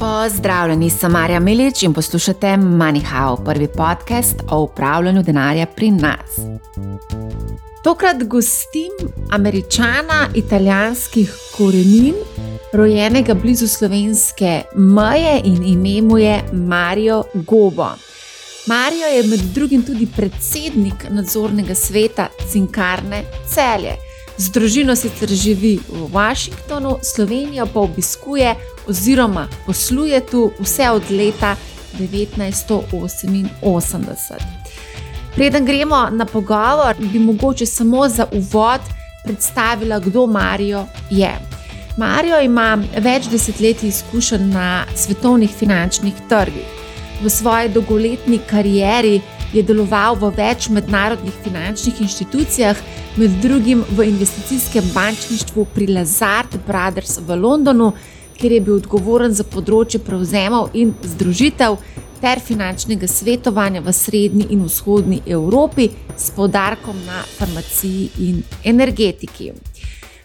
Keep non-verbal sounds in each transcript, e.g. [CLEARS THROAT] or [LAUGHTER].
Pozdravljeni, sem Marja Milič in poslušate MoneyHow, prvi podcast o upravljanju denarja pri nas. Tokrat gostim američana italijanskih korenin, rojenega blizu slovenske meje in ime mu je Mario Gobo. Mario je med drugim tudi predsednik nadzornega sveta Cinkarne Celje. Z družino sicer živi v Washingtonu, Slovenijo pa obiskuje oziroma posluje tu vse od leta 1988. Preden gremo na pogovor, bi mogoče samo za uvod predstavila, kdo Marijo je. Marijo ima več desetletij izkušenj na svetovnih finančnih trgih. V svoji dolgoletni karieri je deloval v več mednarodnih finančnih inštitucijah, med drugim v investicijskem bančništvu pri Lazard Brothers v Londonu, kjer je bil odgovoren za področje prevzemov in združitev ter finančnega svetovanja v srednji in vzhodni Evropi s podarkom na farmaciji in energetiki.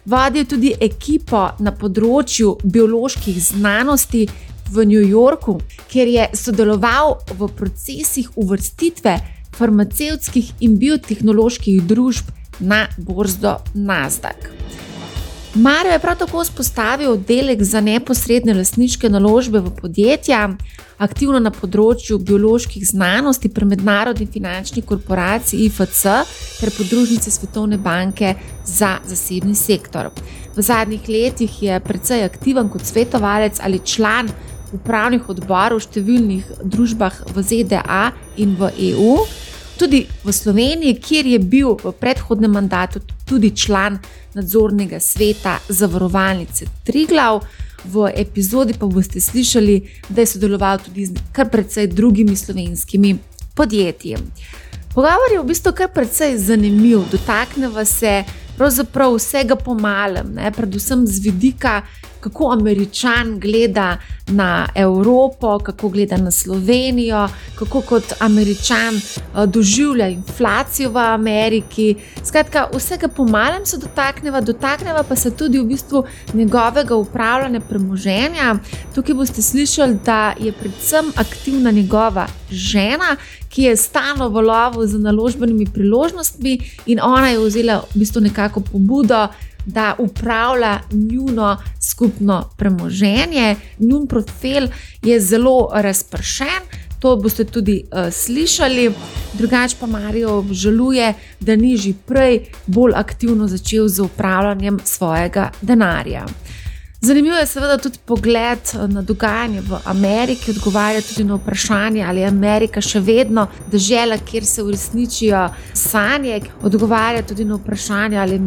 Vodil je tudi ekipo na področju bioloških znanosti v New Yorku, kjer je sodeloval v procesih uvrstitve farmacevtskih in biotehnoloških družb na borzo Nasdaq. Mario je prav tako vzpostavil oddelek za neposredne lasniške naložbe v podjetja, aktivno na področju bioloških znanosti pri mednarodni finančni korporaciji IFC ter podružnici Svetovne banke za zasebni sektor. V zadnjih letih je precej aktiven kot svetovalec ali član upravnih odborov v številnih družbah v ZDA in v EU tudi v Sloveniji, kjer je bil v predhodnem mandatu tudi član nadzornega sveta zavarovalnice Triglav. V epizodi pa boste slišali, da je sodeloval tudi z kar precej drugimi slovenskimi podjetji. Pogovor je v bistvu kar precej zanimiv, dotakneva se pravzaprav vsega pomalem, ne? predvsem z vidika kako američan gleda na Evropo, kako gleda na Slovenijo, kako kot američan uh, doživlja inflacijo v Ameriki. Skratka, vsega pomalem se dotakneva, dotakneva pa se tudi v bistvu njegovega upravljanja premoženja. Tukaj boste slišali, da je predvsem aktivna njegova žena. Ki je stalno v lovu z naložbenimi priložnostmi, in ona je vzela v bistvu nekako pobudo, da upravlja njuno skupno premoženje. Njun profil je zelo razpršen, to boste tudi uh, slišali. Drugače pa Marijo obžaluje, da ni že prej bolj aktivno začel z upravljanjem svojega denarja. Zanimivo je seveda tudi pogled eh, na dogajanje v Ameriki, odgovarja tudi na vprašanje, ali je Amerika še vedno država, kjer se uresničijo sanje. Odgovarja tudi na vprašanje, ali,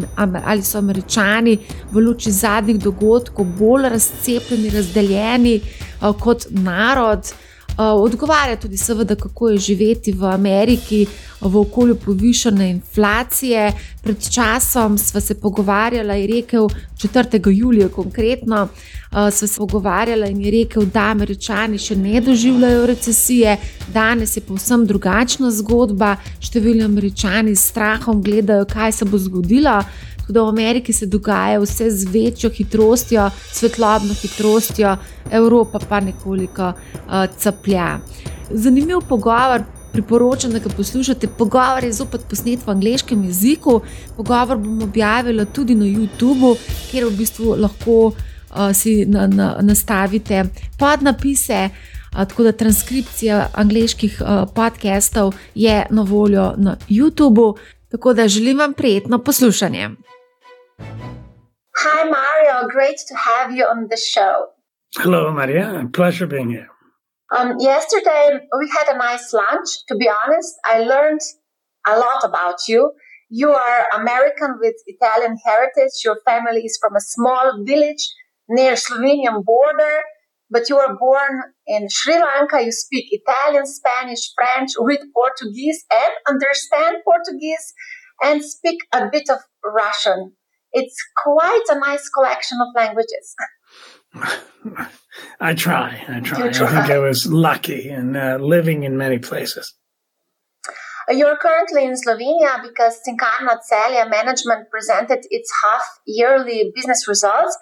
ali so američani v luči zadnjih dogodkov bolj razcepljeni, razdeljeni eh, kot narod. Eh, odgovarja tudi, seveda, kako je živeti v Ameriki v okolju povišene inflacije. Pred časom smo se pogovarjali in rekel, 4. julija konkretno, uh, smo se pogovarjali in rekel, da američani še ne doživljajo recesije. Danes je povsem drugačna zgodba. Številni američani s strahom gledajo, kaj se bo zgodilo. Da v Ameriki se dogaja vse z večjo hitrostjo, svetlobno hitrostjo, Evropa pa nekoliko uh, caplja. Zanimiv pogovor, priporočam, da ga poslušate. Pogovor je zopet posnet v angleškem jeziku. Pogovor bom objavila tudi na YouTubu, kjer v bistvu lahko uh, si na, na, nastavite podnapise. Uh, tako da transkripcija angliških uh, podcastov je na voljo na YouTubu. Tako da želim vam prijetno poslušanje. Hi, Mario. Great to have you on the show. Hello, Maria. Pleasure being here. Um, yesterday, we had a nice lunch. To be honest, I learned a lot about you. You are American with Italian heritage. Your family is from a small village near Slovenian border, but you were born in Sri Lanka. You speak Italian, Spanish, French, read Portuguese, and understand Portuguese, and speak a bit of Russian. It's quite a nice collection of languages. [LAUGHS] I try. I try. try. I think I was lucky in uh, living in many places. You're currently in Slovenia because Cinkarna Celje management presented its half yearly business results.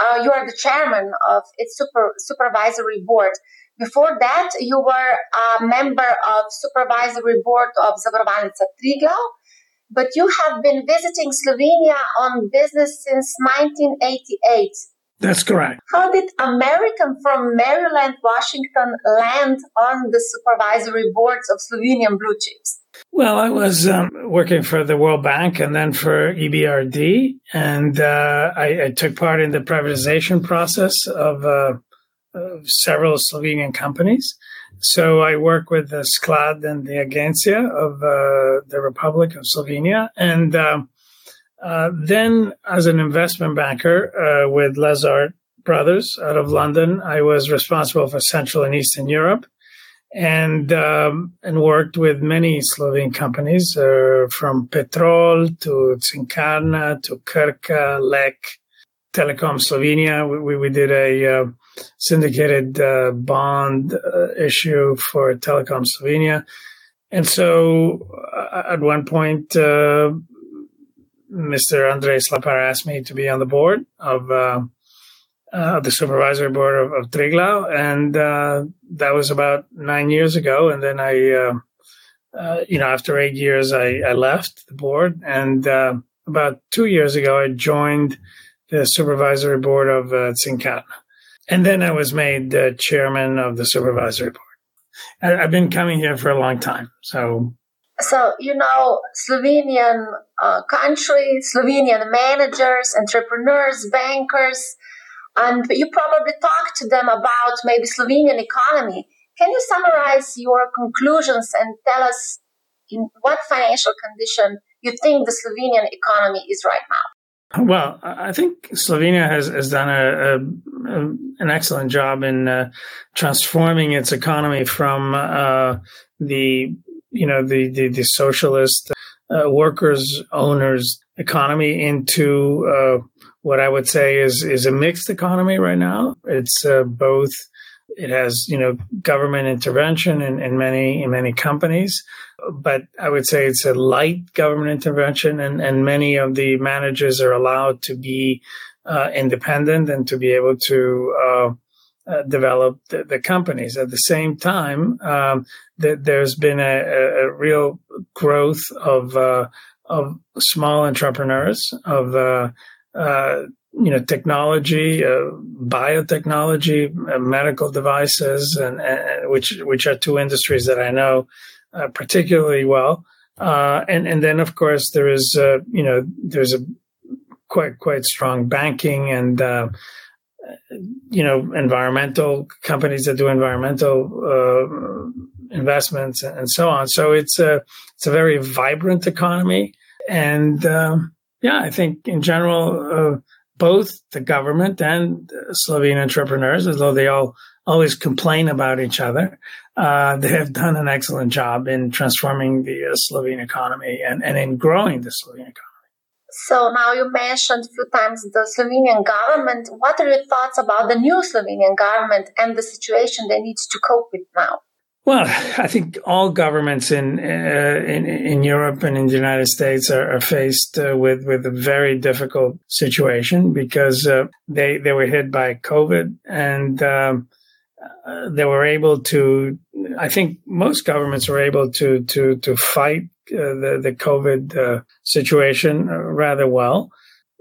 uh, you are the chairman of its super, supervisory board. Before that, you were a member of supervisory board of Zavarovalnica Triglav, but you have been visiting Slovenia on business since 1988. That's correct. How did American from Maryland, Washington land on the supervisory boards of Slovenian blue chips? Well, I was um, working for the World Bank and then for EBRD, and uh, I, I, took part in the privatization process of uh, of several Slovenian companies. So I work with the Sklad and the Agencia of uh, the Republic of Slovenia. And uh, uh, then, as an investment banker uh, with Lazard Brothers out of London, I was responsible for Central and Eastern Europe and um, and worked with many Slovene companies uh, from Petrol to Cinkarna to Krka, Lek, Telecom Slovenia. We, we did a uh, syndicated uh, bond uh, issue for Telecom Slovenia. And so uh, at one point, uh, Mr. Andrej Slapar asked me to be on the board of uh, uh, the supervisory board of, of Triglav. And that was about nine years ago. And then I, you know, after eight years, I, I left the board. And about two years ago, I joined the supervisory board of uh. And then I was made the chairman of the supervisory board. I, have been coming here for a long time. So, so you know, Slovenian uh, country, Slovenian managers, entrepreneurs, bankers, and you probably talked to them about maybe Slovenian economy. Can you summarize your conclusions and tell us in what financial condition you think the Slovenian economy is right now? Well, I think Slovenia has, has done a, a, a an excellent job in uh, transforming its economy from uh, the you know the the, the socialist uh, workers owners economy into uh, what I would say is is a mixed economy right now. It's uh, both. It has you know government intervention in, in many in many companies but I would say it's a light government intervention, and, and many of the managers are allowed to be uh, independent and to be able to uh, uh, develop the, the, companies. At the same time, um, there's been a, a, real growth of uh, of small entrepreneurs of uh, uh, you know technology, biotechnology, medical devices, and, and which which are two industries that I know uh, particularly well. Uh, and and then of course there is uh, you know there's a quite quite strong banking and uh, you know environmental companies that do environmental uh, investments and so on. So it's a it's a very vibrant economy, and um, yeah, I think in general uh, both the government and Slovene entrepreneurs, although they all always complain about each other, uh, they have done an excellent job in transforming the uh, Slovene economy and, and in growing the Slovene economy. So now you mentioned a few times the Slovenian government. What are your thoughts about the new Slovenian government and the situation they need to cope with now? Well, I think all governments in uh, in, in Europe and in the United States are, are faced uh, with with a very difficult situation because uh, they they were hit by COVID and um, uh, they were able to. I think most governments were able to to to fight uh, the the COVID uh, situation rather well,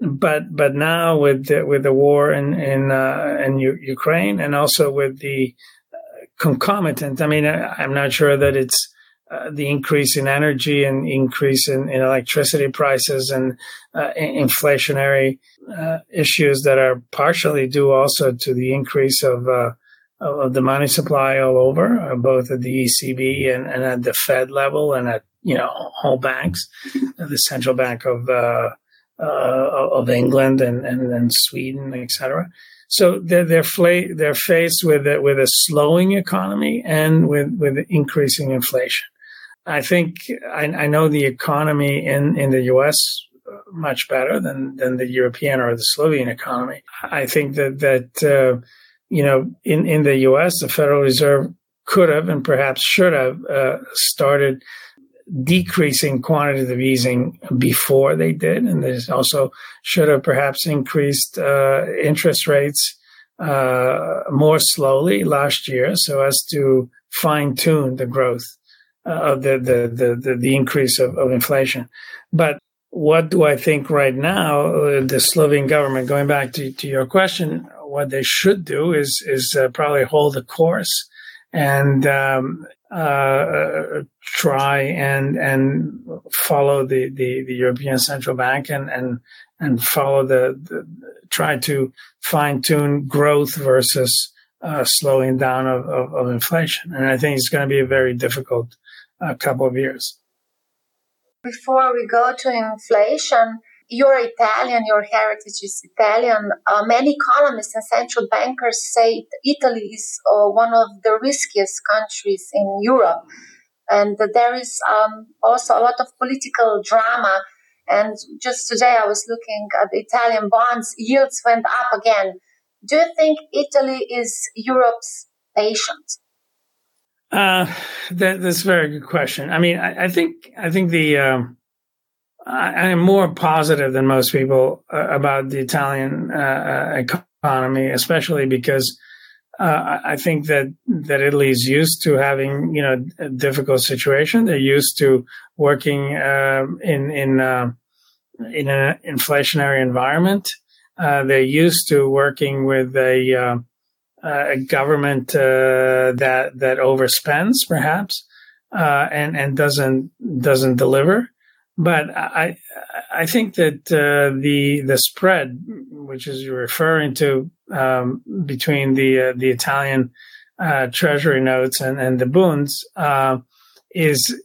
but but now with the, with the war in in uh, in U- Ukraine and also with the uh, concomitant. I mean, I, am not sure that it's. Uh, the increase in energy and increase in, in electricity prices and inflationary issues that are partially due also to the increase of of the money supply all over, uh, both at the ECB and, and, at the Fed level and at you know all banks, the central bank of uh, uh, of England and, and, and Sweden, etc. So they're they're, fla- they're faced with a, with a slowing economy and with with increasing inflation. I think I, I know the economy in, in the U.S. much better than than the European or the Slovene economy. I think that that uh, you know, in, in the US, the Federal Reserve could have and perhaps should have uh, started decreasing quantitative easing before they did, and they also should have perhaps increased uh, interest rates uh, more slowly last year, so as to fine tune the growth uh, of the, the, the the the increase of, of inflation. But what do I think right now? Uh, the Slovene government, going back to, to your question, what they should do is is uh, probably hold the course and um, uh, try and and follow the, the, the, European Central Bank and and and follow the, the try to fine tune growth versus uh, slowing down of, of, of, inflation. And I think it's going to be a very difficult uh, couple of years. Before we go to inflation, you're Italian, your heritage is Italian. Uh, many economists and central bankers say Italy is uh, one of the riskiest countries in Europe. And there is um, also a lot of political drama. And just today I was looking at the Italian bonds, yields went up again. Do you think Italy is Europe's patient? Uh, that, that's a very good question. I mean, I, I think I think the um, I am more positive than most people uh, about the Italian uh, uh economy, especially because uh, I think that that Italy is used to having you know a difficult situation. They're used to working uh, in in uh, in an inflationary environment. they're used to working with a, a government that that overspends, perhaps, and and doesn't doesn't deliver. But I I think that uh, the the spread, which is you're referring to, um, between the uh, the Italian uh, Treasury notes and and the uh, is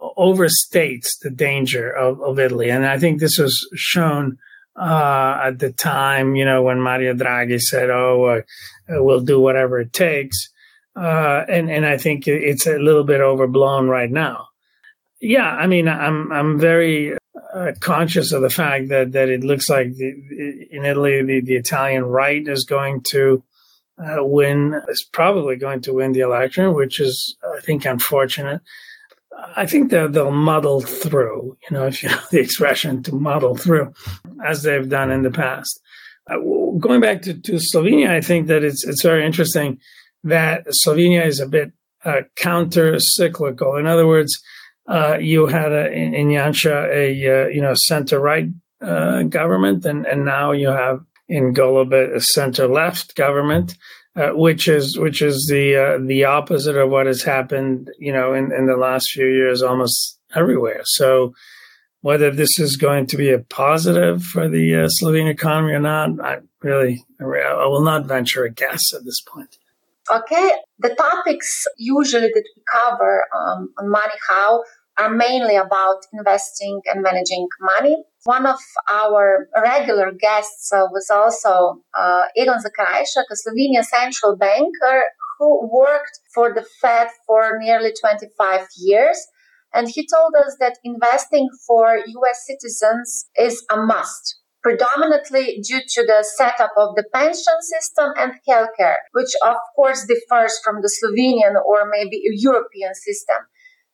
uh, overstates the danger of, of Italy, and I think this was shown uh, at the time. You know, when Mario Draghi said, "Oh, we'll do whatever it takes," uh, and and I think it's a little bit overblown right now. Yeah, I mean, I'm I'm very uh, conscious of the fact that that it looks like the, in Italy the, the Italian right is going to uh, win is probably going to win the election, which is I think unfortunate. I think that they'll muddle through, you know, [LAUGHS] if you know the expression to muddle through, as they've done in the past. Uh, going back to, to Slovenia, I think that it's it's very interesting that Slovenia is a bit uh, counter cyclical. In other words, uh, you had a, in, in Janša a uh, you know center right uh, government, and and now you have in Golob a center left government, uh, which is which is the uh, the opposite of what has happened you know in, in the last few years almost everywhere. So whether this is going to be a positive for the uh, Slovene economy or not, I really I will not venture a guess at this point. Okay, the topics usually that we cover um, on Money How are mainly about investing and managing money. One of our regular guests uh, was also uh, Egon a Slovenian central banker who worked for the Fed for nearly 25 years. And he told us that investing for US citizens is a must predominantly due to the setup of the pension system and healthcare, which of course differs from the Slovenian or maybe European system.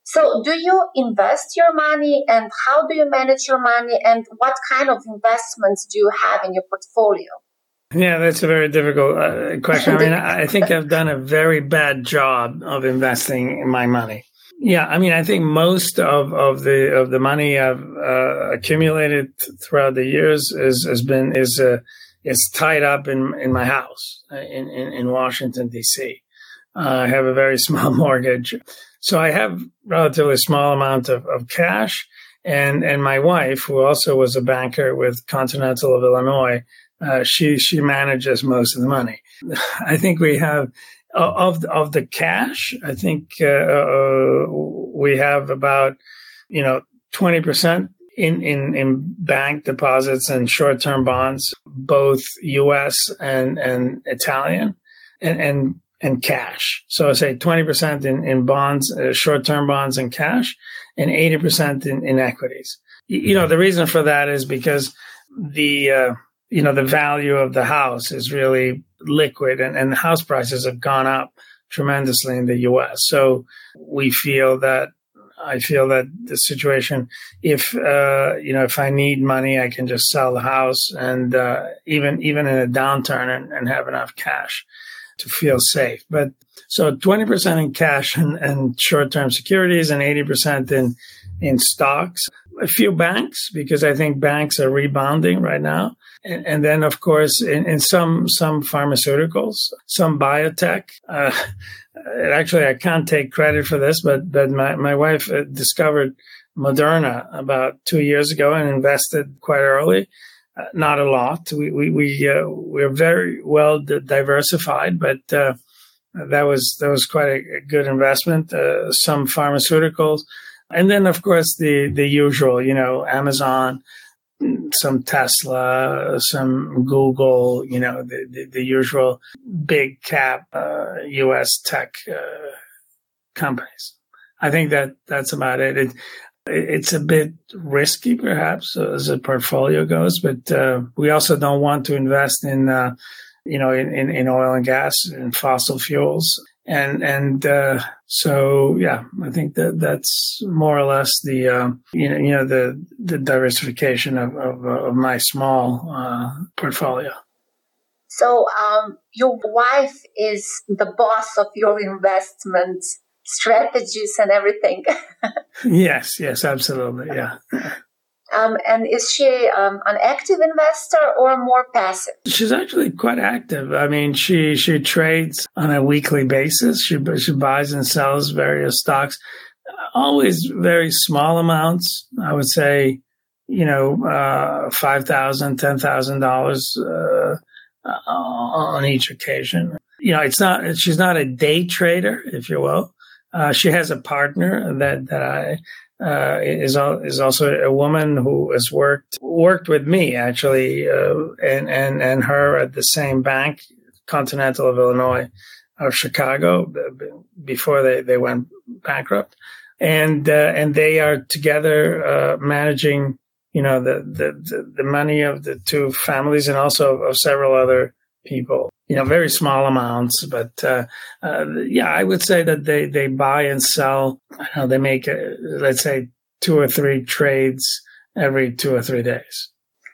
So, do you invest your money and how do you manage your money and what kind of investments do you have in your portfolio? Yeah, that's a very difficult uh, question. I mean, I think I've done a very bad job of investing in my money. Yeah, I mean, I think most of, of the of the money I've uh, accumulated throughout the years is has been is uh, is tied up in in my house uh, in in, in Washington D.C. Uh, I have a very [LAUGHS] small mortgage, so I have relatively small amount of, of cash, and and my wife, who also was a banker with Continental of Illinois, uh, she she manages most of the money. [SIGHS] I think we have of of the cash, I think uh, uh, we have about you know twenty percent in, in in bank deposits and short term bonds, both U.S. and and Italian, and and and cash. So I say twenty percent in in bonds, uh, short term bonds and cash, and eighty percent in in equities. You know the reason for that is because the uh, you know the value of the house is really liquid and, and the house prices have gone up tremendously in the US. So we feel that I feel that the situation, if uh, you know, if I need money, I can just sell the house, and uh, even even in a downturn, and, and, have enough cash to feel safe. But so twenty percent in cash and, and short term securities, and eighty percent in in stocks. A few banks because I think banks are rebounding right now, and, and then of course in, in, some some pharmaceuticals, some biotech. Uh, [LAUGHS] actually, I can't take credit for this, but but my my wife uh, discovered Moderna about two years ago and invested quite early. Uh, not a lot. We we we uh, we're very well diversified, but uh, that was that was quite a, good investment. Uh, some pharmaceuticals, and then of course the the usual, you know, Amazon, some Tesla, some Google, you know, the, the, the usual big cap uh, U.S. tech uh, companies. I think that that's about it. it. It's a bit risky, perhaps, as a portfolio goes, but uh, we also don't want to invest in, uh, you know, in, in, in oil and gas and fossil fuels and and uh, so yeah, I think that that's more or less the uh, you know you know the the diversification of of, of my small uh, portfolio. So um, your wife is the boss of your investment strategies and everything. [LAUGHS] yes, yes, absolutely, yeah. Um, and is she um, an active investor or more passive? She's actually quite active. I mean, she she trades on a weekly basis. She she buys and sells various stocks, always very small amounts. I would say, you know, uh, five thousand, ten thousand uh, dollars on each occasion. You know, it's not. She's not a day trader, if you will. Uh, she has a partner that that I uh, is is also a woman who has worked worked with me actually, uh, and and and her at the same bank, Continental of Illinois, of Chicago, before they they went bankrupt, and uh, and they are together uh, managing, you know, the, the the money of the two families and also of several other people you know, very small amounts, but uh, uh, yeah, I would say that they they buy and sell. Know they make a, let's say two or three trades every two or three days.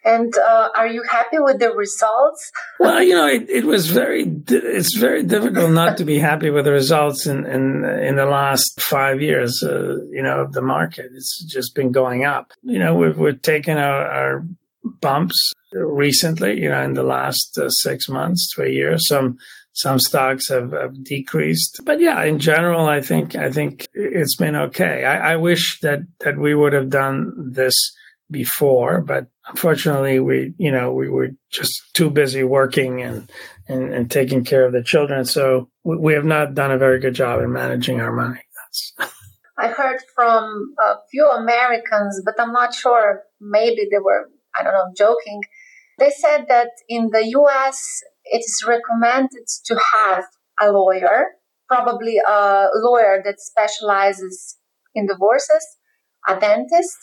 And uh, are you happy with the results? well, you know, it, it was very it's very difficult not to be happy with the results in in in the last five years. Uh, you know, of the market, it's just been going up. You know, we've we've taken our, our bumps recently, you know, in the last uh, six months to a year. Some some stocks have, have, decreased, but yeah, in general, I think I think it's been okay. I, I, wish that that we would have done this before, but unfortunately, we you know we were just too busy working and and, and taking care of the children, so we, we, have not done a very good job in managing our money. That's. I heard from a few Americans, but I'm not sure. Maybe they were I don't know, I'm joking. They said that in the US, it is recommended to have a lawyer, probably a lawyer that specializes in divorces, a dentist,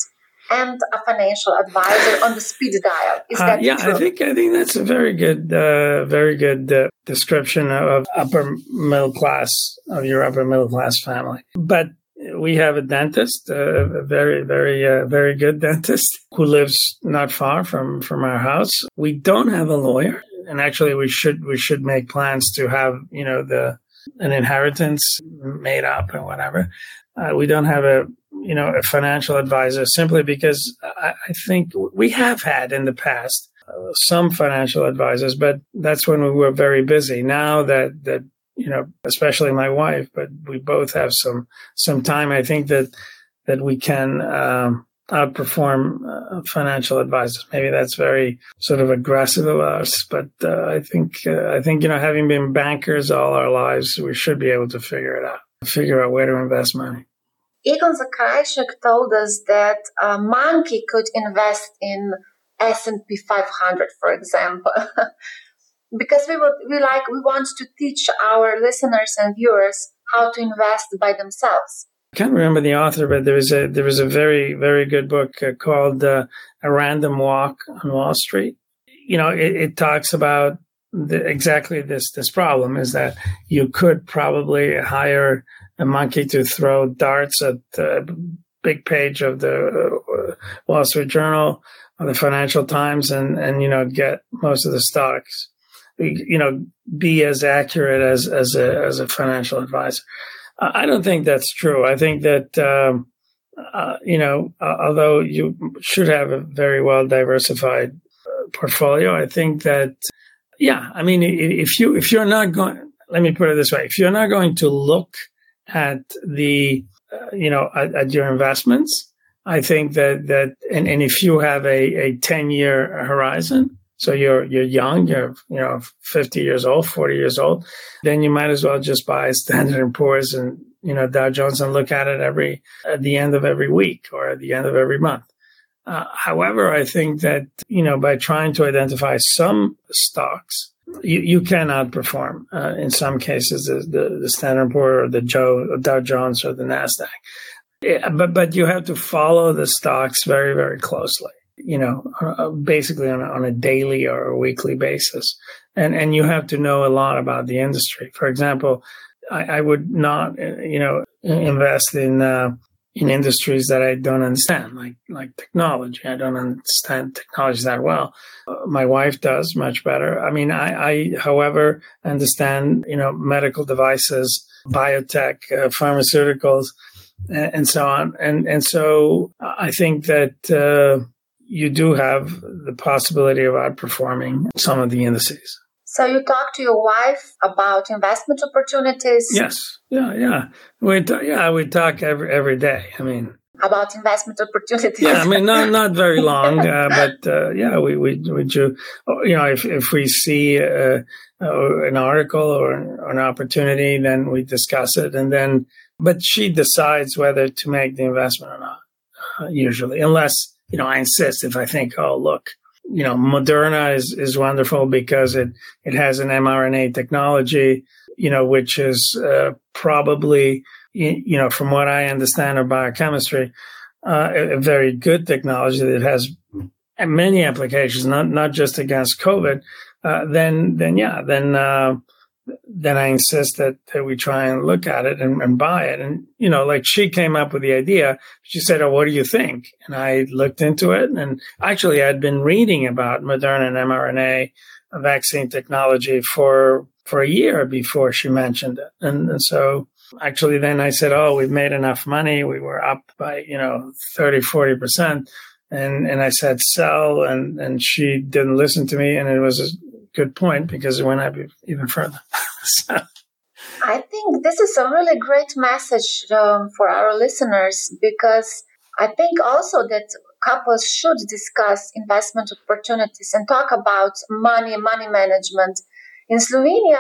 and a financial advisor on the speed dial. Is uh, that yeah? True? I think I think that's a very good, uh, very good uh, description of upper middle class of your upper middle class family. But we have a dentist, a very, very, uh, very good [LAUGHS] dentist who lives not far from, from our house. We don't have a lawyer. And actually we should, we should make plans to have, you know, the, an inheritance made up and whatever. Uh, we don't have a, you know, a financial advisor simply because I, I think we have had in the past uh, some financial advisors, but that's when we were very busy. Now that, that you know, especially my wife, but we both have some some time. I think that that we can um, outperform uh, financial advisors. Maybe that's very sort of aggressive of us, but uh, I think uh, I think you know, having been bankers all our lives, we should be able to figure it out, figure out where to invest money. Egon Zakrajsek told us that a monkey could invest in S&P 500, for example. [LAUGHS] because we would we like we want to teach our listeners and viewers how to invest by themselves. I can't remember the author, but there was a there was a very very good book uh, called uh, "A Random Walk on Wall Street." You know, it, it talks about the, exactly this this problem is that you could probably hire a monkey to throw darts at the big page of the uh, Wall Street Journal or the Financial Times and, and, you know, get most of the stocks. You know, be as accurate as, as a, as a financial advisor. I don't think that's true. I think that, um, uh, you know, uh, although you should have a very well diversified uh, portfolio, I think that, yeah, I mean, if you if you're not going, let me put it this way: if you're not going to look at the, uh, you know, at, at, your investments, I think that that, and, and if you have a a ten year horizon, so you're you're young, you're you know 50 years old, 40 years old, then you might as well just buy [LAUGHS] Standard and Poor's and you know Dow Jones and look at it every at the end of every week or at the end of every month. Uh, however, I think that you know by trying to identify some stocks, you, you can outperform uh, in some cases the, the, the Standard Poor or the Joe or Dow Jones or the Nasdaq. Yeah, but but you have to follow the stocks very very closely you know, basically on a, on a daily or a weekly basis. And, and you have to know a lot about the industry. For example, I, I would not, uh, you know, invest in, uh, in industries that I don't understand, like, like technology. I don't understand technology that well. Uh, my wife does much better. I mean, I, I, however, understand, you know, medical devices, biotech, uh, pharmaceuticals, and, and, so on. And, and so I think that, uh, you do have the possibility of outperforming some of the indices. So you talk to your wife about investment opportunities? Yes. Yeah, yeah. We t- yeah, we talk every every day. I mean, about investment opportunities. Yeah, I mean, not [LAUGHS] not very long, uh, but uh, yeah, we we we do. You know, if if we see uh, uh an article or an opportunity, then we discuss it, and then. But she decides whether to make the investment or not. Uh, usually, unless you know, I insist if I think, oh, look, you know, Moderna is, is wonderful because it, it has an mRNA technology, you know, which is uh, probably, you know, from what I understand of biochemistry, uh, a, very good technology that has many applications, not, not just against COVID, uh, then, then yeah, then, uh, then I insist that, that we try and look at it and, and, buy it. And, you know, like she came up with the idea. She said, Oh, what do you think? And I looked into it. And actually, I'd been reading about Moderna and mRNA vaccine technology for, for a year before she mentioned it. And, and so actually, then I said, Oh, we've made enough money. We were up by, you know, 30, 40%. And, and I said, sell. And, and she didn't listen to me. And it was good point because it went up even further. so. [LAUGHS] I think this is a really great message um, for our listeners because I think also that couples should discuss investment opportunities and talk about money, money management. In Slovenia,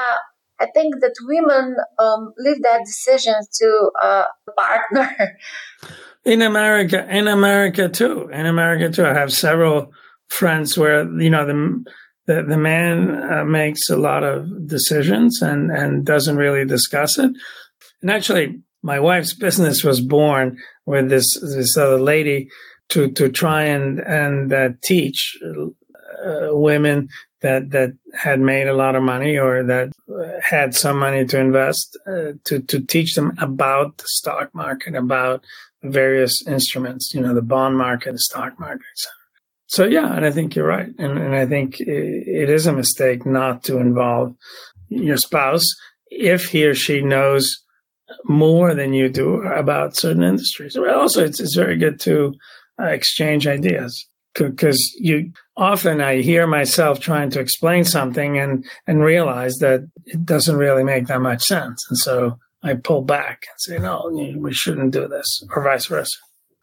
I think that women um, leave that decision to a partner. [LAUGHS] In America, in America too, in America too, I have several friends where you know the the, the man uh, makes a lot of decisions and, and doesn't really discuss it. And actually, my wife's business was born with this this other lady to to try and and uh, teach uh, women that that had made a lot of money or that had some money to invest uh, to to teach them about the stock market, about various instruments, you know, the bond market, the stock market, etc. So yeah, and I think you're right, and and I think it is a mistake not to involve your spouse if he or she knows more than you do about certain industries. Also, it's it's very good to uh, exchange ideas because you often I hear myself trying to explain something and and realize that it doesn't really make that much sense, and so I pull back and say, no, we shouldn't do this, or vice versa.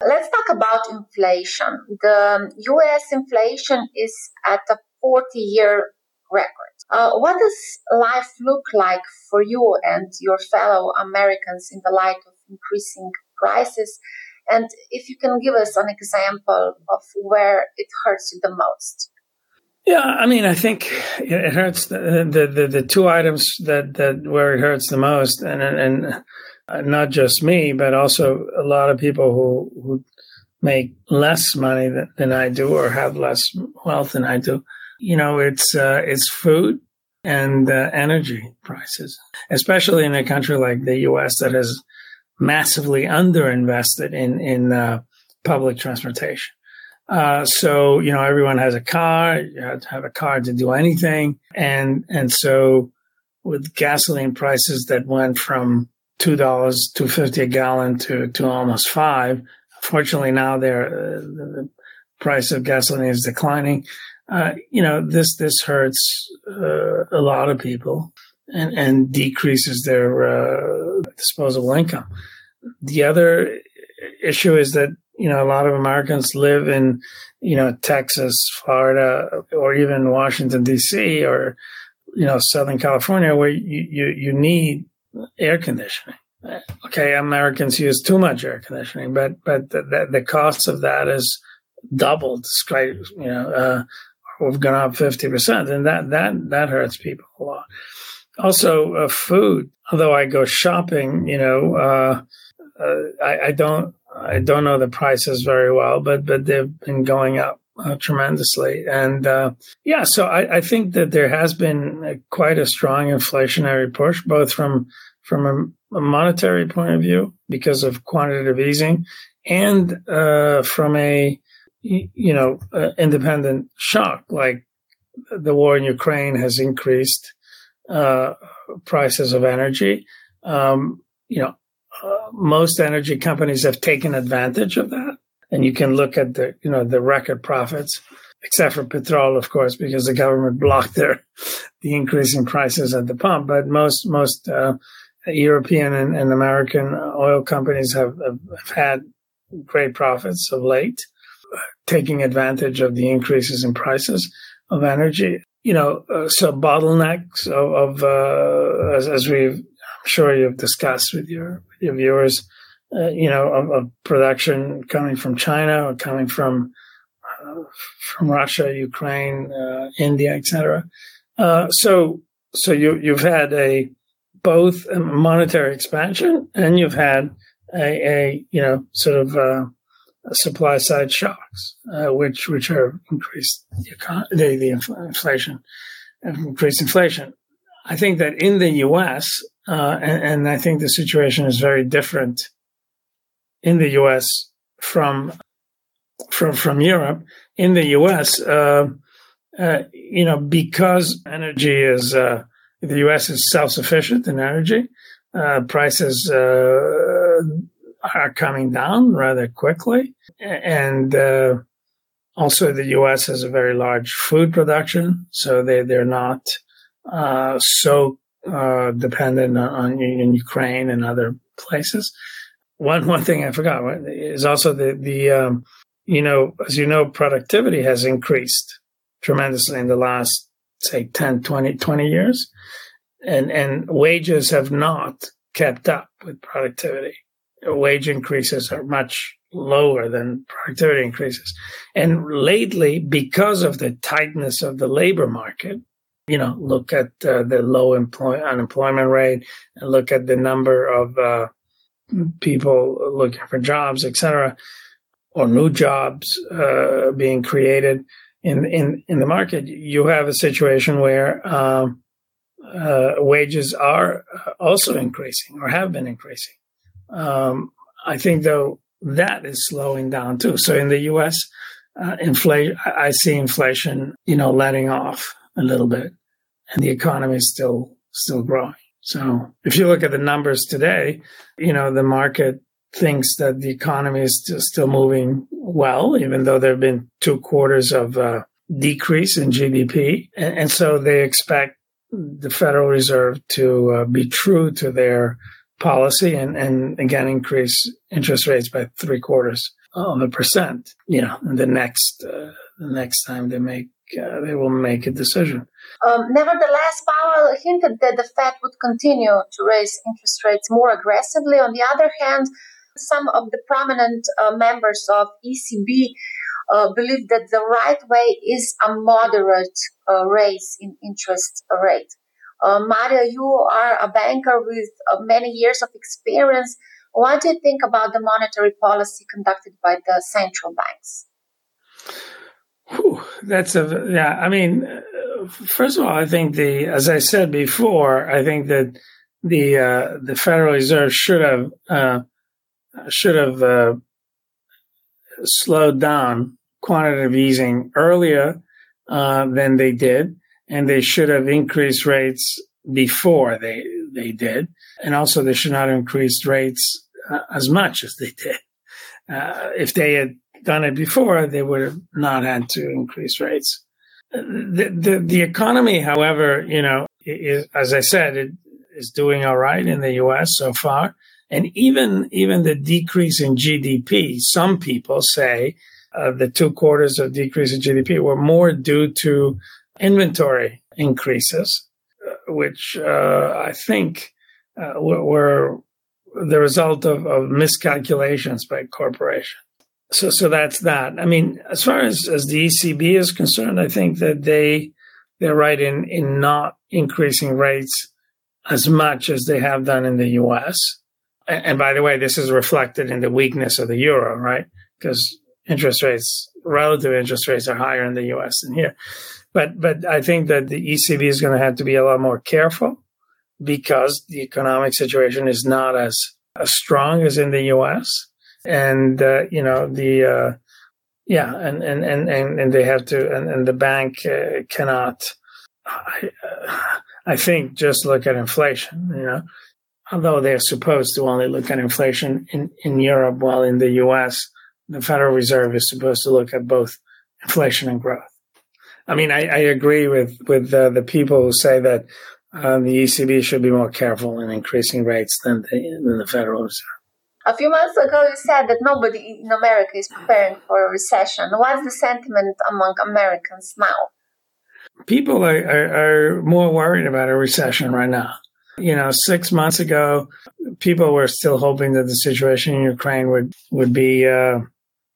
Let's talk about inflation. The US inflation is at a 40 year record. Uh, what does life look like for you and your fellow Americans in the light of increasing prices? And if you can give us an example of where it hurts you the most. Yeah, I mean, I think it hurts the the, the, the two items that, that where it hurts the most, and and not just me, but also a lot of people who, who make less money than, than I do or have less wealth than I do. You know, it's uh, it's food and uh, energy prices, especially in a country like the U.S. that has massively underinvested in in uh, public transportation. Uh, so you know everyone has a car. You have to have a car to do anything, and and so with gasoline prices that went from two dollars two fifty a gallon to to almost five. Fortunately, now they're uh, the price of gasoline is declining. Uh, you know this this hurts uh, a lot of people and and decreases their uh, disposable income. The other issue is that you know, a lot of Americans live in, you know, Texas, Florida, or even Washington D.C. or, you know, Southern California, where you you, you need air conditioning. Okay, Americans use too much air conditioning, but but the, the, cost of that is doubled. You know, uh, we've gone up fifty percent, and that that that hurts people a lot. Also, uh, food. Although I go shopping, you know, uh, uh I, I don't I don't know the prices very well, but but they've been going up uh, tremendously. And uh, yeah, so I, I, think that there has been a, quite a strong inflationary push, both from from a, a, monetary point of view because of quantitative easing, and uh, from a you know independent shock like the war in Ukraine has increased uh, prices of energy. Um, you know, most energy companies have taken advantage of that. And you can look at the, you know, the record profits, except for petrol, of course, because the government blocked their, [LAUGHS] the increase in prices at the pump. But most, most, uh, European and, and, American oil companies have, have, had great profits of late, taking advantage of the increases in prices of energy. You know, uh, so bottlenecks of, of uh, as, as, we've I'm sure you've discussed with your with your viewers, uh, you know, of, of, production coming from China or coming from uh, from Russia, Ukraine, uh, India, etc. Uh, so, so you you've had a both a monetary expansion and you've had a, a you know sort of uh, supply side shocks, which which are increased the, the, the inflation, increased inflation. I think that in the U.S., uh, and, and, I think the situation is very different in the U.S. from from from Europe. In the U.S., uh, uh, you know, because energy is uh, the U.S. is self sufficient in energy, uh, prices uh, are coming down rather quickly, and also the U.S. has a very large food production, so they they're not so uh, dependent on, in Ukraine and other places. One one thing I forgot is also the the um, you know as you know productivity has increased tremendously in the last say 10 20 20 years. And and wages have not kept up with productivity. Wage increases are much lower than productivity increases. And lately because of the tightness of the labor market you know, look at uh, the low employ- unemployment rate and look at the number of uh, people looking for jobs, etc., or new jobs uh, being created in in in the market. You have a situation where um, uh, wages are also increasing or have been increasing. Um, I think though that is slowing down too. So in the U.S. Uh, inflation, I see inflation, you know, letting off a little bit, and the economy is still still growing. So if you look at the numbers today, you know the market thinks that the economy is still moving well, even though there have been two quarters of uh, decrease in GDP, and, and, so they expect the Federal Reserve to uh, be true to their policy and, and again increase interest rates by three quarters of a percent. You know, the next uh, the next time they make uh, they will make a decision. Um, nevertheless, Powell hinted that the Fed would continue to raise interest rates more aggressively. On the other hand, some of the prominent uh, members of ECB uh, believe that the right way is a moderate uh, raise in interest rate. Uh, Mario, you are a banker with uh, many years of experience. What do you think about the monetary policy conducted by the central banks? Whew, that's a yeah. I mean, first of all, I think the, as I said before, I think that the uh, the Federal Reserve should have uh, should have uh, slowed down quantitative easing earlier uh, than they did, and they should have increased rates before they they did, and also they should not have increased rates uh, as much as they did. Uh, if they had done it before, they would have not had to increase rates. The, the, the economy, however, you know, is, as I said, it is doing all right in the U.S. so far. And even, even the decrease in GDP, some people say uh, the two quarters of decrease in GDP were more due to inventory increases, uh, which uh, I think uh, were, were, the result of, of miscalculations by corporations so so that's that. I mean, as far as, as the ECB is concerned, I think that they they're right in in not increasing rates as much as they have done in the U.S. And, and by the way, this is reflected in the weakness of the euro, right? Because interest rates, relative interest rates, are higher in the U.S. than here. But but I think that the ECB is going to have to be a lot more careful because the economic situation is not as as strong as in the U.S and uh, you know the uh, yeah, and, and and and and they have to, and, and the bank uh, cannot. I, uh, I think just look at inflation. You know, although they're supposed to only look at inflation in in Europe, while in the U.S. the Federal Reserve is supposed to look at both inflation and growth. I mean, I, I agree with with uh, the people who say that uh, the ECB should be more careful in increasing rates than the, than the Federal Reserve. A few months ago, you said that nobody in America is preparing for a recession. What's the sentiment among Americans now? People are, are, are more worried about a recession right now. You know, six months ago, people were still hoping that the situation in Ukraine would would be uh,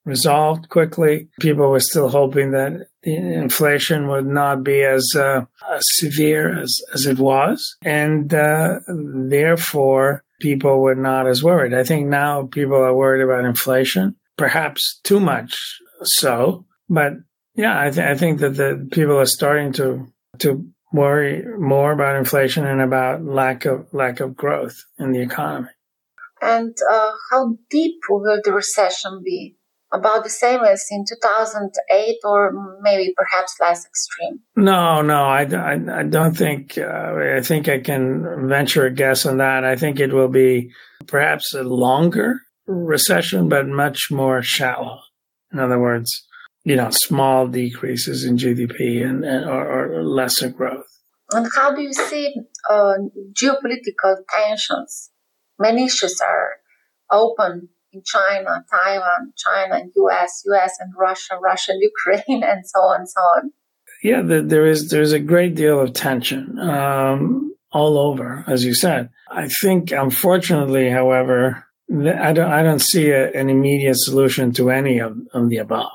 resolved quickly. People were still hoping that inflation would not be as, uh, as severe as, as it was, and uh, therefore people were not as worried. I think now people are worried about inflation, perhaps too much so. But yeah, I, th- I think that the people are starting to to worry more about inflation and about lack of lack of growth in the economy. And uh, how deep will the recession be? About the same as in 2008 or maybe perhaps less extreme? No, no, I, I, I don't think, uh, I think I can venture a guess on that. I think it will be perhaps a longer recession, but much more shallow. In other words, you know, small decreases in GDP and, and or, or lesser growth. And how do you see uh, geopolitical tensions? Many issues are open in China, Taiwan, China, and US, US and Russia, Russia, and Ukraine, [LAUGHS] and so on and so on. Yeah, the, there is there's a great deal of tension um, all over, as you said. I think, unfortunately, however, I don't I don't see a, an immediate solution to any of, of the above.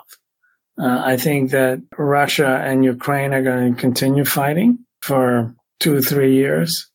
Uh, I think that Russia and Ukraine are going to continue fighting for two three years.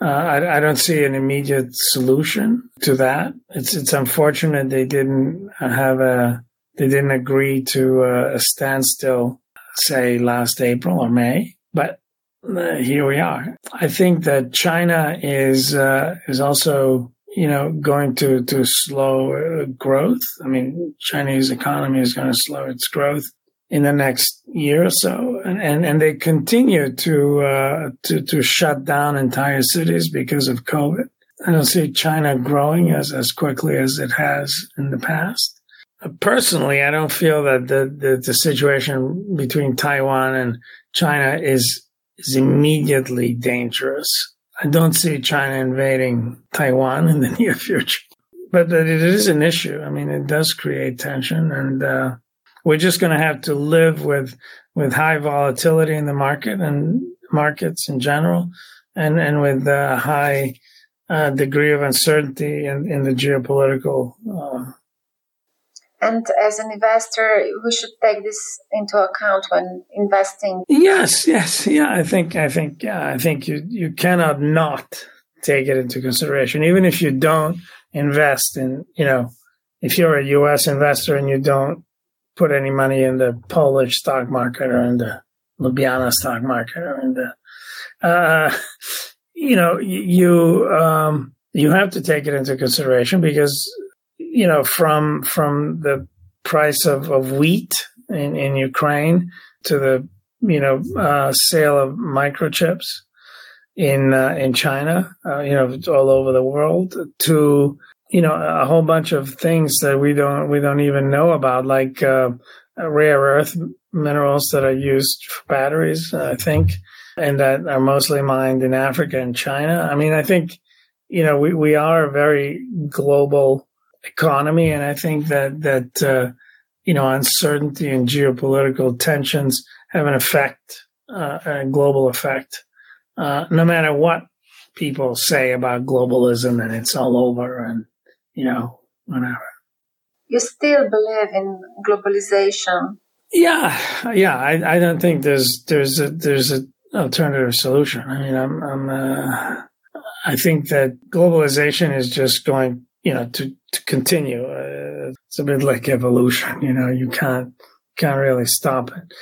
Uh, I, I, don't see an immediate solution to that. It's it's unfortunate they didn't have a they didn't agree to a, a standstill, say last April or May, but uh, here we are. I think that China is uh, is also you know going to to slow uh, growth. I mean, Chinese economy is going to slow its growth in the next year or so, and and, and they continue to uh, to to shut down entire cities because of COVID. I don't see China growing as as quickly as it has in the past. Personally, I don't feel that the, the, the situation between Taiwan and China is is immediately dangerous. I don't see China invading Taiwan in the [LAUGHS] near future, but it is an issue. I mean, it does create tension, and uh, we're just going to have to live with with high volatility in the market and markets in general, and and with a high uh, degree of uncertainty in, in the geopolitical. Uh, and as an investor, we should take this into account when investing. Yes, yes, yeah. I think, I think, yeah, I think you you cannot not take it into consideration, even if you don't invest in, you know, if you're a U.S. investor and you don't put any money in the Polish stock market or in the Ljubljana stock market and uh, you know you um, you have to take it into consideration because you know from from the price of, of wheat in, in Ukraine to the you know uh, sale of microchips in uh, in China, uh, you know, all over the world, to you know a whole bunch of things that we don't we don't even know about, like uh, rare earth minerals that are used for batteries, I think, and that are mostly mined in Africa and China. I mean, I think you know we, we are a very global economy, and I think that that uh, you know uncertainty and geopolitical tensions have an effect, uh, a global effect uh, no matter what people say about globalism and it's all over and, you know, whatever. You still believe in globalization? Yeah, yeah. I, I don't think there's there's a there's an alternative solution. I mean, I'm I'm uh, I think that globalization is just going, you know, to to continue. Uh, it's a bit like evolution. You know, you can't can't really stop it.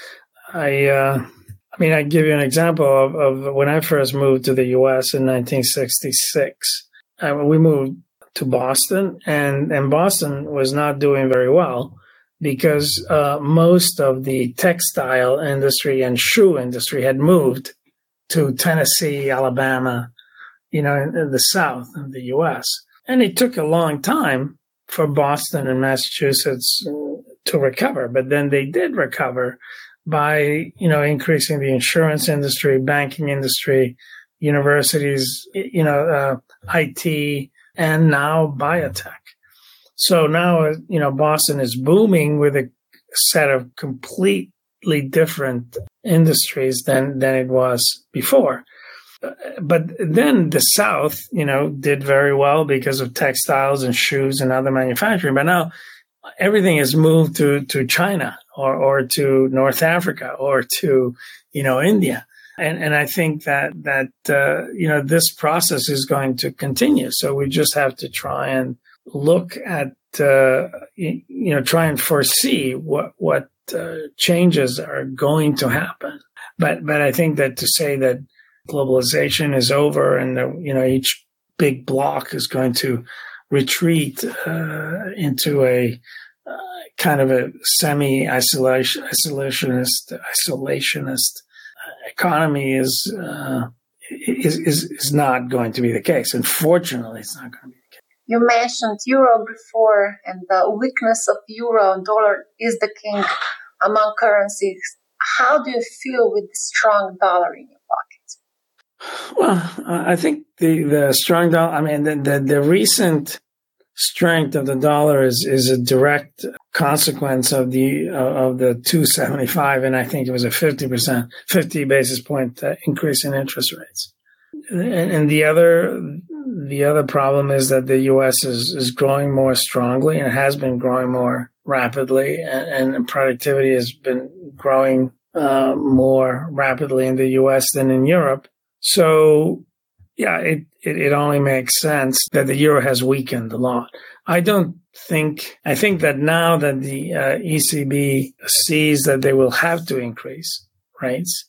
I uh, I mean, I give you an example of, of, when I first moved to the U.S. in 1966. Uh, we moved to Boston, and and Boston was not doing very well because uh, most of the textile industry and shoe industry had moved to Tennessee, Alabama, you know, in, in the South of the U.S. And it took a long time for Boston and Massachusetts to recover, but then they did recover by you know increasing the insurance industry, banking industry, universities, you know, uh, IT, and now biotech. So now you know Boston is booming with a set of completely different industries than than it was before. But then the South, you know, did very well because of textiles and shoes and other manufacturing. But now everything has moved to to China or or to North Africa or to you know India. And and I think that that uh, you know this process is going to continue. So we just have to try and look at uh, you, you know try and foresee what what uh, changes are going to happen. But but I think that to say that globalization is over and you know each big block is going to retreat uh, into a uh, kind of a semi isolation isolationist isolationist economy is, uh, is is is not going to be the case. Unfortunately, it's not going to be the case. You mentioned euro before, and the weakness of euro and dollar is the king among currencies. How do you feel with the strong dollar in your pocket? Well, I think the the strong dollar. I mean, the the, the recent strength of the dollar is is a direct consequence of the uh, of the 275 and I think it was a 50% 50 basis point uh, increase in interest rates. And, and, the other the other problem is that the US is is growing more strongly and has been growing more rapidly and, and productivity has been growing uh, more rapidly in the US than in Europe. So yeah, it, it, it only makes sense that the euro has weakened a lot. I don't think, I think that now that the uh, ECB sees that they will have to increase rates,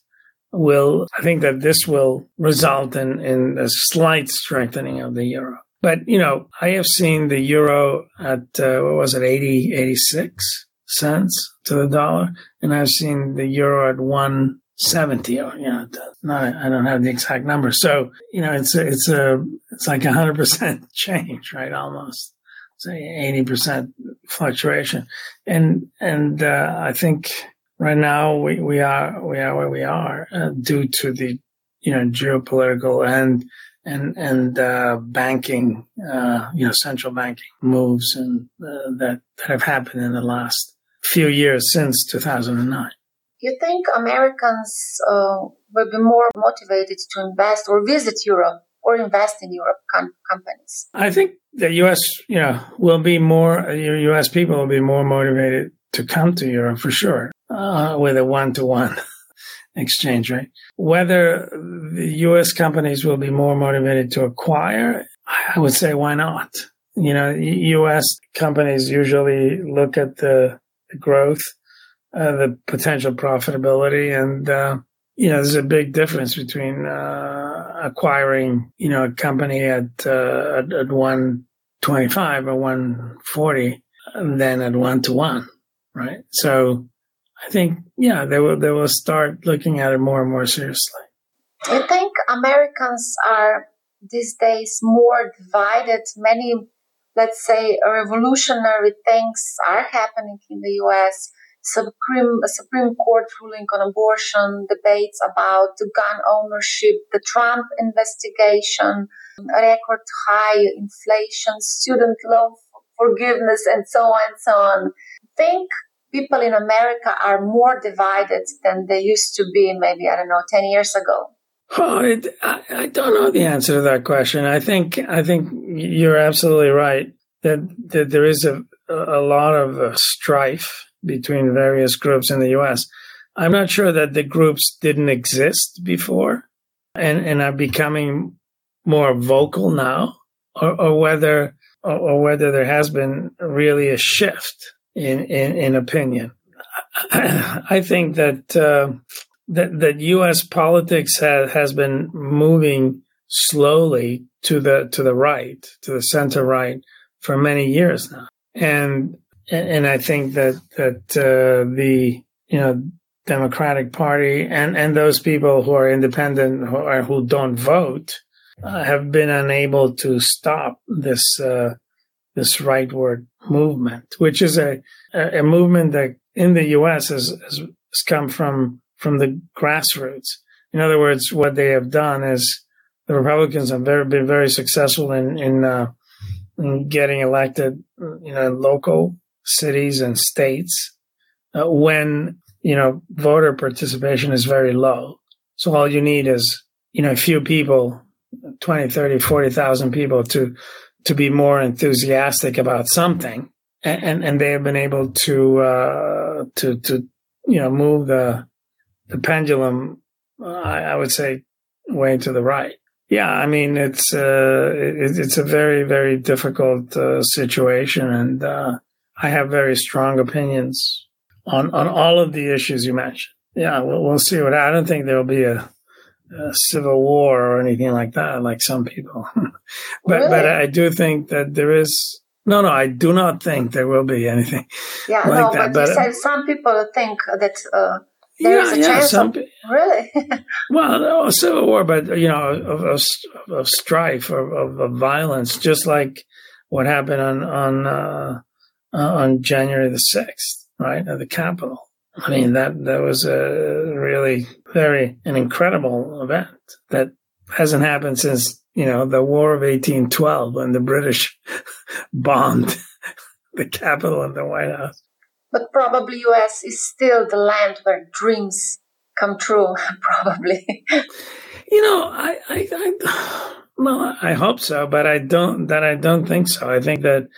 will, I think that this will result in, in a slight strengthening of the euro. But, you know, I have seen the euro at, uh, what was it, 80, 86 cents to the dollar. And I've seen the euro at one 70 or you know not i don't have the exact number. So you know it's a, it's a it's like a 100% [LAUGHS] change right almost. Say 80% fluctuation. And and uh, i think right now we, we are we are where we are uh, due to the you know geopolitical and and and uh, banking uh, you know central banking moves and uh, that that have happened in the last few years since 2009 you think Americans uh, will be more motivated to invest or visit Europe or invest in Europe com- companies? I think the U.S. you know will be more U.S. people will be more motivated to come to Europe for sure uh, with a one-to-one [LAUGHS] exchange rate. Whether the U.S. companies will be more motivated to acquire, I would say why not? You know, U.S. companies usually look at the growth uh, the potential profitability. And, uh, you know, there's a big difference between uh, acquiring, you know, a company at, uh, at, at 125 or 140 than at one to one, right? So I think, yeah, they will, they will start looking at it more and more seriously. I think Americans are these days more divided. Many, let's say, revolutionary things are happening in the US. Supreme, Supreme Court ruling on abortion, debates about gun ownership, the Trump investigation, record high inflation, student loan forgiveness, and so on and so on. I think people in America are more divided than they used to be maybe, I don't know, 10 years ago. Oh, it, I, I, don't know the answer to that question. I think I think you're absolutely right that that there is a a lot of uh, strife between various groups in the U.S. I'm not sure that the groups didn't exist before and and are becoming more vocal now, or, or whether or, or, whether there has been really a shift in in, in opinion. [CLEARS THROAT] I think that. Uh, that that U.S. politics has has been moving slowly to the to the right, to the center right, for many years now, and and I think that that uh, the you know Democratic Party and and those people who are independent who, are, who don't vote uh, have been unable to stop this uh, this rightward movement, which is a a movement that in the U.S. has, has come from from the grassroots. In other words, what they have done is the Republicans have very, been very successful in in, uh, in getting elected, you know, local cities and states uh, when you know voter participation is very low. So all you need is you know a few people, 20, 30, 40,000 people to to be more enthusiastic about something, and and, and they have been able to uh, to to you know move the the pendulum, uh, I, would say, way to the right. Yeah, I mean it's uh, it, it's a very very difficult uh, situation, and uh, I have very strong opinions on on all of the issues you mentioned. Yeah, we'll, we'll see what I don't think there will be a, a, civil war or anything like that, like some people. [LAUGHS] but really? but I do think that there is. No, no, I do not think there will be anything. Yeah, like no, that. but, but you said some people think that uh, there's yeah, a chance some, of, really. [LAUGHS] well, no, civil war, but you know, of, of, of strife, of, of, violence, just like what happened on on uh, uh, on January the sixth, right, at the Capitol. I mean, that that was a really very an incredible event that hasn't happened since you know the War of eighteen twelve when the British [LAUGHS] bombed the Capitol and the White House but probably US is still the land where dreams come true. [LAUGHS] probably. You know, I, I, I, [SIGHS] well, I hope so, but I don't. That I don't think so. I think that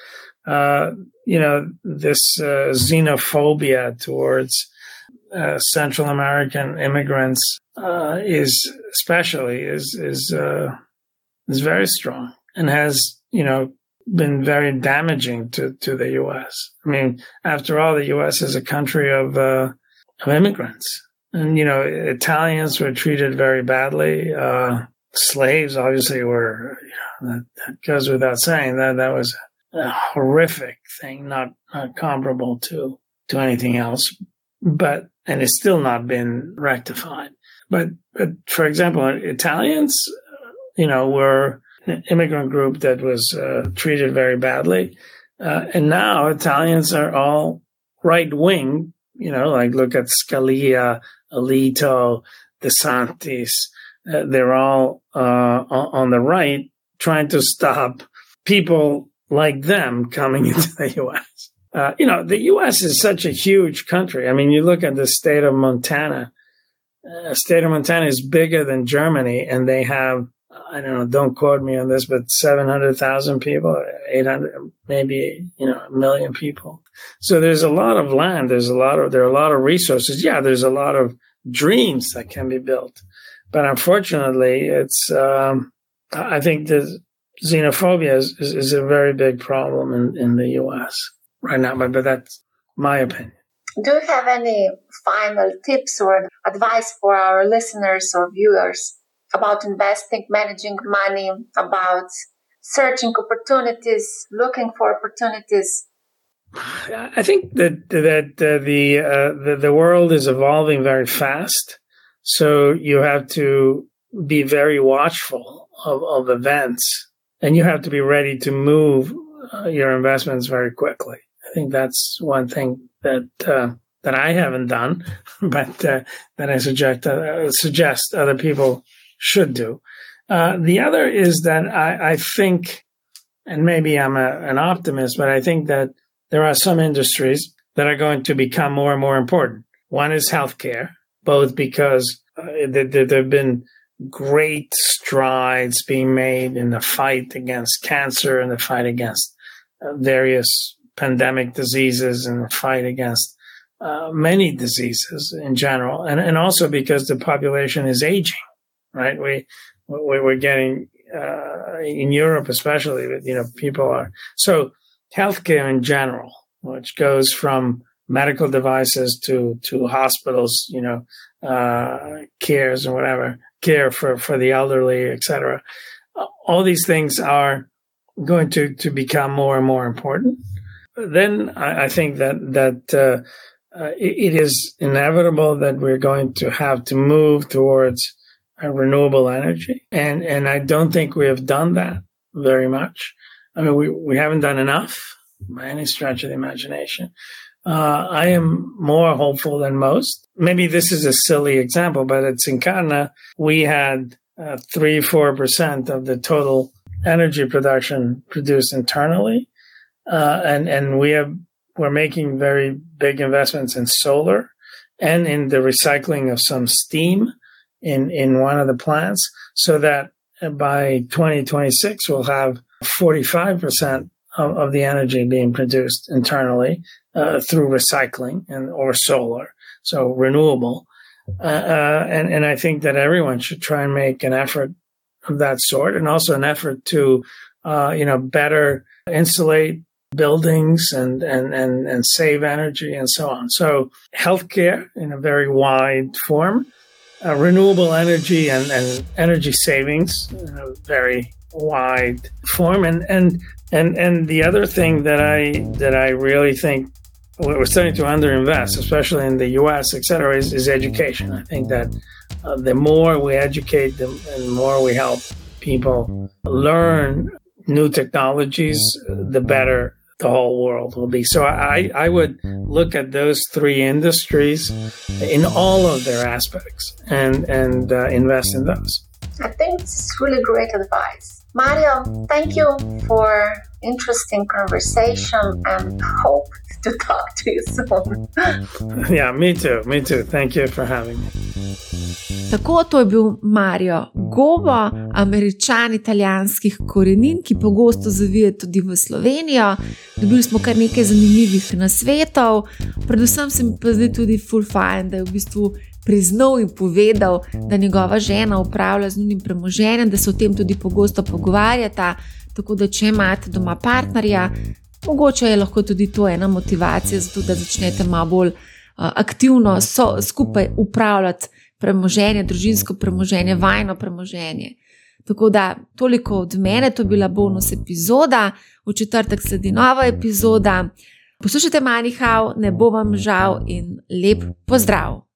uh, you know this uh, xenophobia towards uh, Central American immigrants uh, is especially is is uh, is very strong and has you know been very damaging to, to the U.S. I mean, after all, the U.S. is a country of, of immigrants. And, you know, Italians were treated very badly. Slaves obviously were, you know, that, that, goes without saying that that was a horrific thing, not, not comparable to, to anything else. But, and it's still not been rectified. But, but for example, Italians, you know, were, an immigrant group that was uh, treated very badly. Uh, and now Italians are all right wing, you know, like look at Scalia, Alito, DeSantis. Uh, they're all uh, on the right trying to stop people like them coming [LAUGHS] into the U.S. Uh, you know, the U.S. is such a huge country. I mean, you look at the state of Montana. Uh, state of Montana is bigger than Germany, and they have I don't know, don't quote me on this, but 700,000 people, 800, maybe, you know, a million people. So there's a lot of land. There's a lot of, there are a lot of resources. Yeah, there's a lot of dreams that can be built. But unfortunately, it's, um, I think the xenophobia is, is, is, a very big problem in, in the U.S. right now, but, but that's my opinion. Do you have any final tips or advice for our listeners or viewers about investing, managing money, about searching opportunities, looking for opportunities? I think that that uh, the, uh, the the world is evolving very fast, so you have to be very watchful of, of events, and you have to be ready to move uh, your investments very quickly. I think that's one thing that uh, that I haven't done, [LAUGHS] but uh, that I suggest uh, suggest other people should do. the other is that I, I think, and maybe I'm a, an optimist, but I think that there are some industries that are going to become more and more important. One is healthcare, both because uh, there, there have been great strides being made in the fight against cancer and the fight against uh, various pandemic diseases and the fight against uh, many diseases in general, and and also because the population is aging, right? We we're getting uh, in Europe, especially, you know, people are so healthcare in general, which goes from medical devices to to hospitals, you know, uh, cares and whatever care for for the elderly, etc. All these things are going to to become more and more important. Then I, I think that that uh, uh, it, it is inevitable that we're going to have to move towards renewable energy, and and I don't think we have done that very much. I mean, we, we haven't done enough by any stretch of the imagination. Uh, I am more hopeful than most. Maybe this is a silly example, but at Syncana, we had uh, three, four percent of the total energy production produced internally, uh, and and we have we're making very big investments in solar and in the recycling of some steam in in one of the plants, so that by 2026 we'll have 45% of, of the energy being produced internally uh, through recycling and or solar, so renewable. Uh, uh, and and I think that everyone should try and make an effort of that sort, and also an effort to uh, you know better insulate buildings and, and, and, and save energy and so on. So healthcare in a very wide form, uh, renewable energy and, and energy savings in a very wide form. And, and, and, and the other thing that I, that I really think we're starting to underinvest, especially in the U.S., et cetera, is, is education. I think that uh, the more we educate them and more we help people learn new technologies, the better the whole world will be. So I, I would look at those three industries in all of their aspects and and uh, invest in those. I think it's really great advice. Mario, thank you for interesting conversation and hope to talk to you soon. [LAUGHS] yeah, me too. Me too. Thank you for having me. Tako to je bil Mario Gobo, američan italijanskih korenin, ki pogosto zavije tudi v Slovenijo. Dobili smo kar nekaj zanimivih nasvetov, predvsem se mi pa zdi tudi full fine, da je v bistvu priznal in povedal, da njegova žena upravlja z njenim premoženjem, da se o tem tudi pogosto pogovarjata. Tako da, če imate doma partnerja, mogoče je tudi to ena motivacija, zato da začnete malo bolj uh, aktivno so, skupaj upravljati premoženje, družinsko premoženje, vajno premoženje. Tako da, toliko od mene, to je bila bonus epizoda, v četrtek sledi nova epizoda. Poslušajte, manjhav, ne bo vam žal in lep pozdrav!